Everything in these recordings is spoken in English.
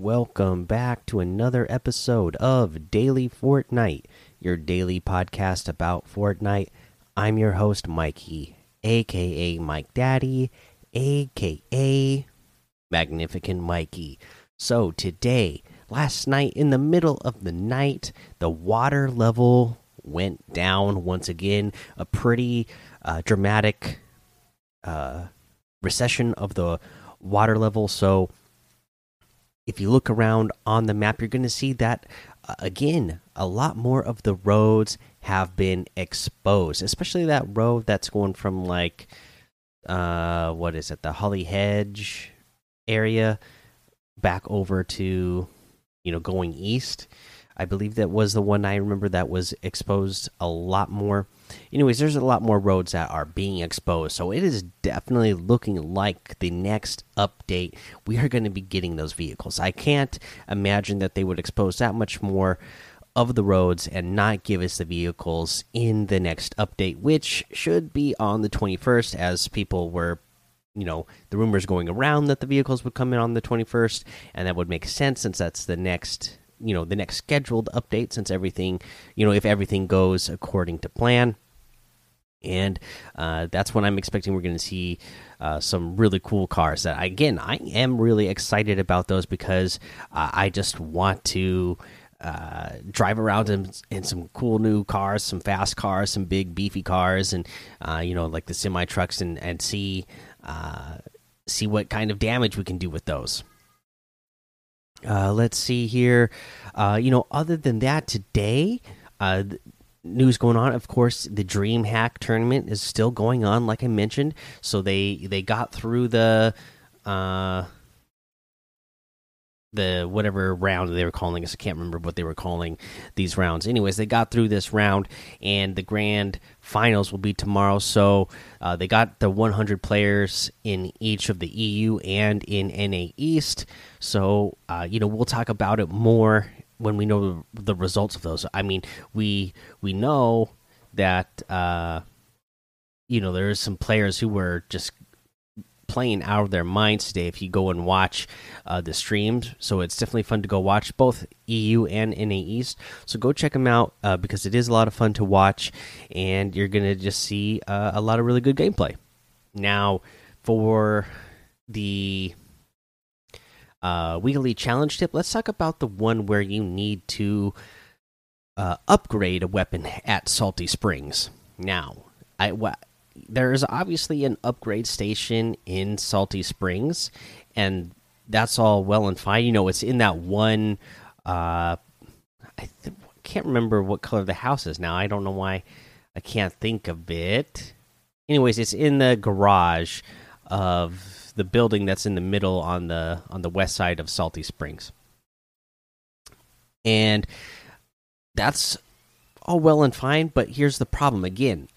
Welcome back to another episode of Daily Fortnite, your daily podcast about Fortnite. I'm your host, Mikey, aka Mike Daddy, aka Magnificent Mikey. So, today, last night, in the middle of the night, the water level went down once again. A pretty uh, dramatic uh, recession of the water level. So, if you look around on the map, you're going to see that uh, again, a lot more of the roads have been exposed, especially that road that's going from like, uh, what is it, the Holly Hedge area back over to, you know, going east. I believe that was the one I remember that was exposed a lot more. Anyways, there's a lot more roads that are being exposed, so it is definitely looking like the next update we are going to be getting those vehicles. I can't imagine that they would expose that much more of the roads and not give us the vehicles in the next update, which should be on the 21st, as people were you know the rumors going around that the vehicles would come in on the 21st and that would make sense since that's the next you know the next scheduled update since everything you know if everything goes according to plan. And uh, that's when i'm expecting we're going to see uh, some really cool cars that again i am really excited about those because uh, i just want to uh, drive around in, in some cool new cars some fast cars some big beefy cars and uh, you know like the semi trucks and and see uh, see what kind of damage we can do with those uh, let's see here. Uh, you know, other than that, today, uh, news going on. Of course, the Dream Hack tournament is still going on, like I mentioned. So they they got through the uh the whatever round they were calling us. I can't remember what they were calling these rounds. Anyways, they got through this round, and the grand finals will be tomorrow. So uh, they got the 100 players in each of the EU and in NA East. So uh, you know we'll talk about it more when we know the results of those. I mean, we we know that uh, you know there's some players who were just playing out of their minds today if you go and watch uh, the streams. So it's definitely fun to go watch both EU and NA East. So go check them out uh, because it is a lot of fun to watch, and you're gonna just see uh, a lot of really good gameplay. Now, for the uh, weekly challenge tip, let's talk about the one where you need to uh, upgrade a weapon at Salty Springs. Now, I there is obviously an upgrade station in Salty Springs, and that's all well and fine. You know, it's in that one. Uh, I can't remember what color the house is now. I don't know why I can't think of it. Anyways, it's in the garage of the building that's in the middle on the on the west side of Salty Springs, and that's all well and fine. But here's the problem again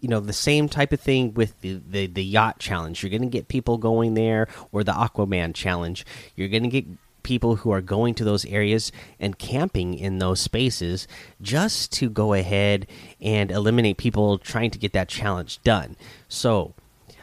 you know the same type of thing with the, the, the yacht challenge. You're going to get people going there or the aquaman challenge. You're going to get people who are going to those areas and camping in those spaces just to go ahead and eliminate people trying to get that challenge done. So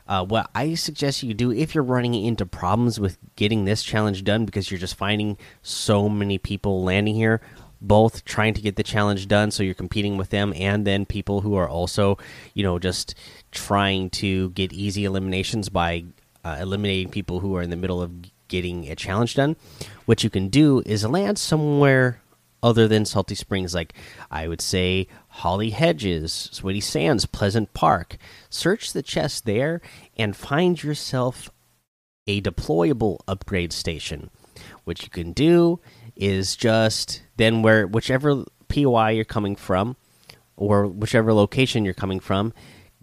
uh, what I suggest you do if you're running into problems with getting this challenge done because you're just finding so many people landing here, both trying to get the challenge done so you're competing with them and then people who are also you know just trying to get easy eliminations by uh, eliminating people who are in the middle of getting a challenge done. What you can do is land somewhere other than salty springs. Like i would say holly hedges sweaty sands pleasant park. Search the chest there and find yourself a deployable upgrade station. Which you can do is just then where whichever POI you're coming from or whichever location you're coming from,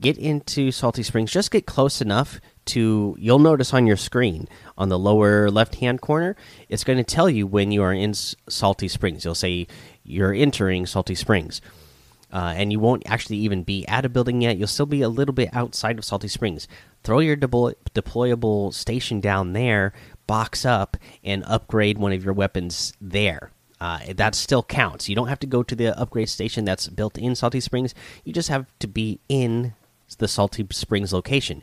get into Salty Springs. Just get close enough to you'll notice on your screen on the lower left hand corner, it's going to tell you when you are in Salty Springs. You'll say you're entering Salty Springs. Uh, and you won't actually even be at a building yet. You'll still be a little bit outside of Salty Springs. Throw your deployable station down there, box up, and upgrade one of your weapons there. Uh, that still counts. You don't have to go to the upgrade station that's built in Salty Springs. You just have to be in the Salty Springs location.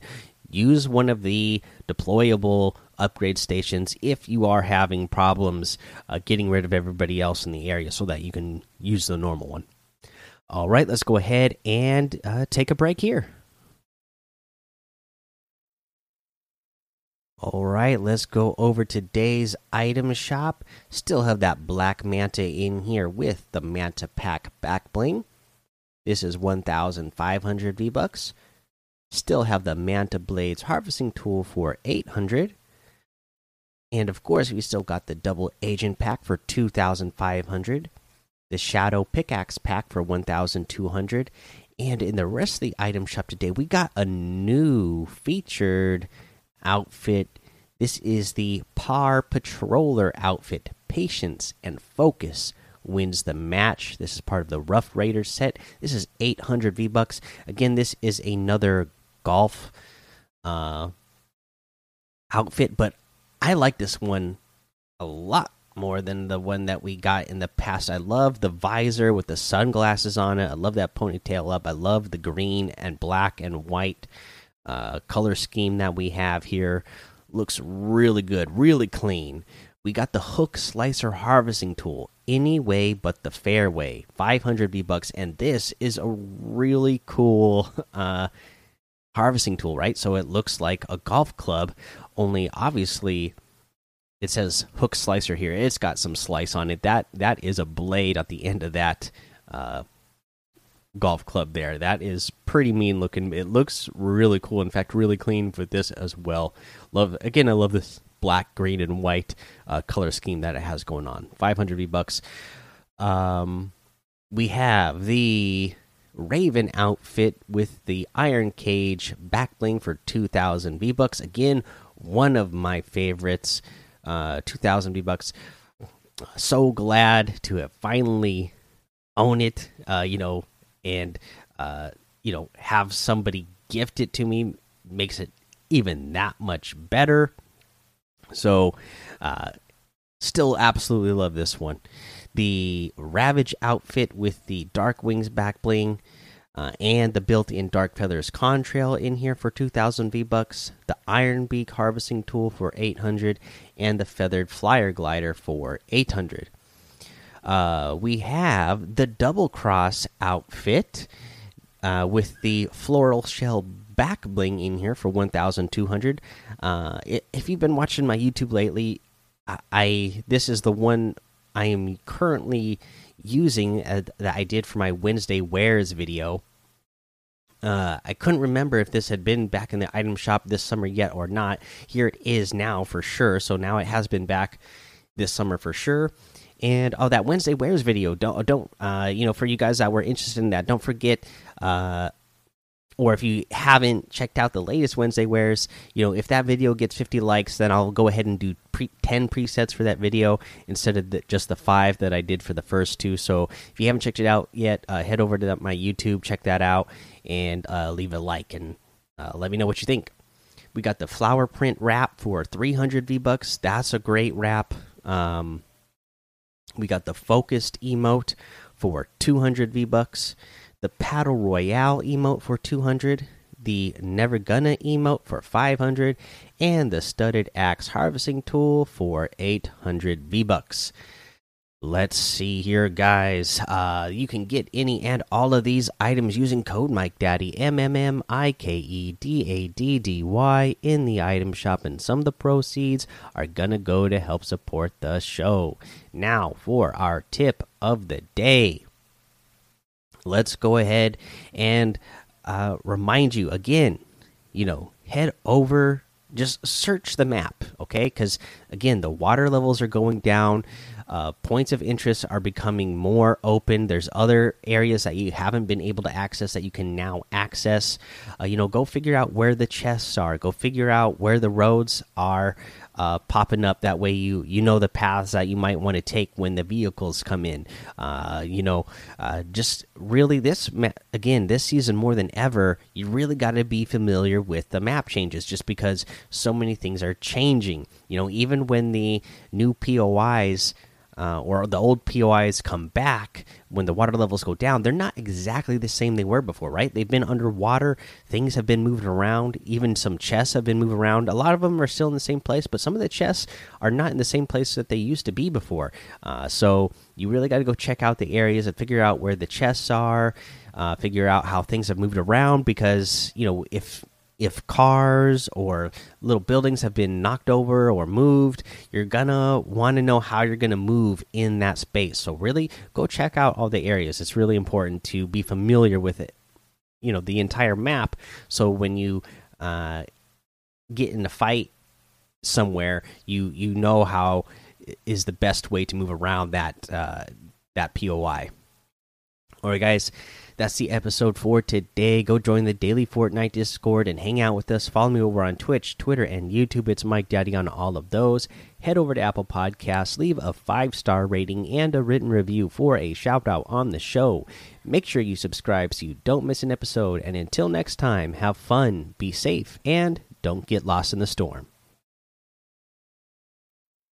Use one of the deployable upgrade stations if you are having problems uh, getting rid of everybody else in the area so that you can use the normal one. All right, let's go ahead and uh, take a break here. All right, let's go over today's item shop. Still have that black manta in here with the manta pack back bling. This is 1,500 V bucks. Still have the manta blades harvesting tool for 800. And of course, we still got the double agent pack for 2,500. The shadow pickaxe pack for 1,200. And in the rest of the item shop today, we got a new featured outfit. This is the Par Patroller outfit. Patience and focus wins the match. This is part of the Rough Raider set. This is 800 V bucks. Again, this is another golf uh, outfit, but I like this one a lot more than the one that we got in the past. I love the visor with the sunglasses on it. I love that ponytail up. I love the green and black and white uh, color scheme that we have here looks really good, really clean. We got the hook slicer harvesting tool any way but the fairway, 500 V bucks, and this is a really cool uh, harvesting tool, right? So it looks like a golf club, only obviously it says hook slicer here. It's got some slice on it. That that is a blade at the end of that uh, golf club there. That is pretty mean looking. It looks really cool. In fact, really clean for this as well. Love again. I love this black, green, and white uh, color scheme that it has going on. 500 V bucks. Um, we have the Raven outfit with the Iron Cage back bling for 2,000 V bucks. Again, one of my favorites. Uh, 2,000 V bucks. So glad to have finally own it. Uh, you know, and uh, you know have somebody gift it to me makes it even that much better. So, uh, still absolutely love this one. The Ravage outfit with the Dark Wings back bling. Uh, and the built-in Dark Feathers contrail in here for 2,000 V bucks. The Iron Beak harvesting tool for 800, and the Feathered Flyer glider for 800 uh, we have the double cross outfit uh, with the floral shell back bling in here for 1200 uh, if you've been watching my youtube lately I, I this is the one i am currently using uh, that i did for my wednesday wears video uh, I couldn't remember if this had been back in the item shop this summer yet or not. Here it is now for sure. So now it has been back this summer for sure. And oh, that Wednesday wears video. Don't don't uh, you know for you guys that were interested in that, don't forget. Uh, or if you haven't checked out the latest Wednesday wears, you know if that video gets 50 likes, then I'll go ahead and do pre 10 presets for that video instead of the, just the five that I did for the first two. So if you haven't checked it out yet, uh, head over to my YouTube, check that out, and uh, leave a like and uh, let me know what you think. We got the flower print wrap for 300 V bucks. That's a great wrap. Um, we got the focused emote for 200 V bucks, the paddle royale emote for 200, the never gonna emote for 500, and the studded axe harvesting tool for 800 V bucks. Let's see here, guys. Uh, you can get any and all of these items using code Mike Daddy M M M I K E D A D D Y in the item shop, and some of the proceeds are gonna go to help support the show. Now, for our tip of the day, let's go ahead and uh, remind you again. You know, head over just search the map okay? Because again the water levels are going down uh, points of interest are becoming more open. There's other areas that you haven't been able to access that you can now access. Uh, you know go figure out where the chests are. Go figure out where the roads are uh, popping up. That way, you you know the paths that you might want to take when the vehicles come in. Uh, you know, uh, just really this again this season more than ever, you really got to be familiar with the map changes, just because so many things are changing. You know, even when the new POIs uh, or the old POIs come back when the water levels go down, they're not exactly the same they were before, right? They've been underwater, things have been moving around, even some chests have been moved around. A lot of them are still in the same place, but some of the chests are not in the same place that they used to be before. Uh, so you really got to go check out the areas and figure out where the chests are, uh, figure out how things have moved around because, you know, if if cars or little buildings have been knocked over or moved, you're gonna want to know how you're gonna move in that space. So really go check out all the areas. It's really important to be familiar with it. You know, the entire map. So when you uh, get in a fight somewhere, you you know how is the best way to move around that uh, that POI. All right, guys that's the episode for today. Go join the daily Fortnite Discord and hang out with us. Follow me over on Twitch, Twitter, and YouTube. It's Mike Daddy on all of those. Head over to Apple Podcasts, leave a five star rating and a written review for a shout out on the show. Make sure you subscribe so you don't miss an episode. And until next time, have fun, be safe, and don't get lost in the storm.